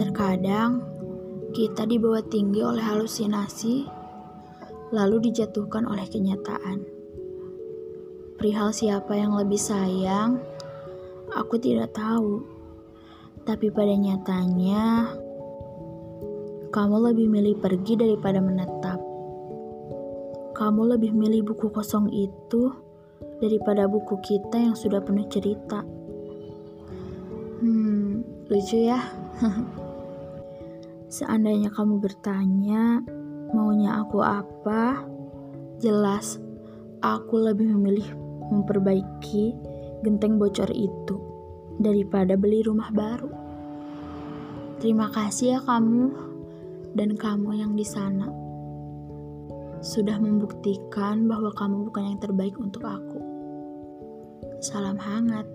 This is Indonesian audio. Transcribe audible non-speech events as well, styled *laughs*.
Terkadang kita dibawa tinggi oleh halusinasi, lalu dijatuhkan oleh kenyataan. Perihal siapa yang lebih sayang, aku tidak tahu. Tapi pada nyatanya, kamu lebih milih pergi daripada menetap. Kamu lebih milih buku kosong itu daripada buku kita yang sudah penuh cerita. Hmm, lucu ya. *laughs* Seandainya kamu bertanya, maunya aku apa? Jelas, aku lebih memilih memperbaiki genteng bocor itu daripada beli rumah baru. Terima kasih ya kamu dan kamu yang di sana. Sudah membuktikan bahwa kamu bukan yang terbaik untuk aku. Salam hangat.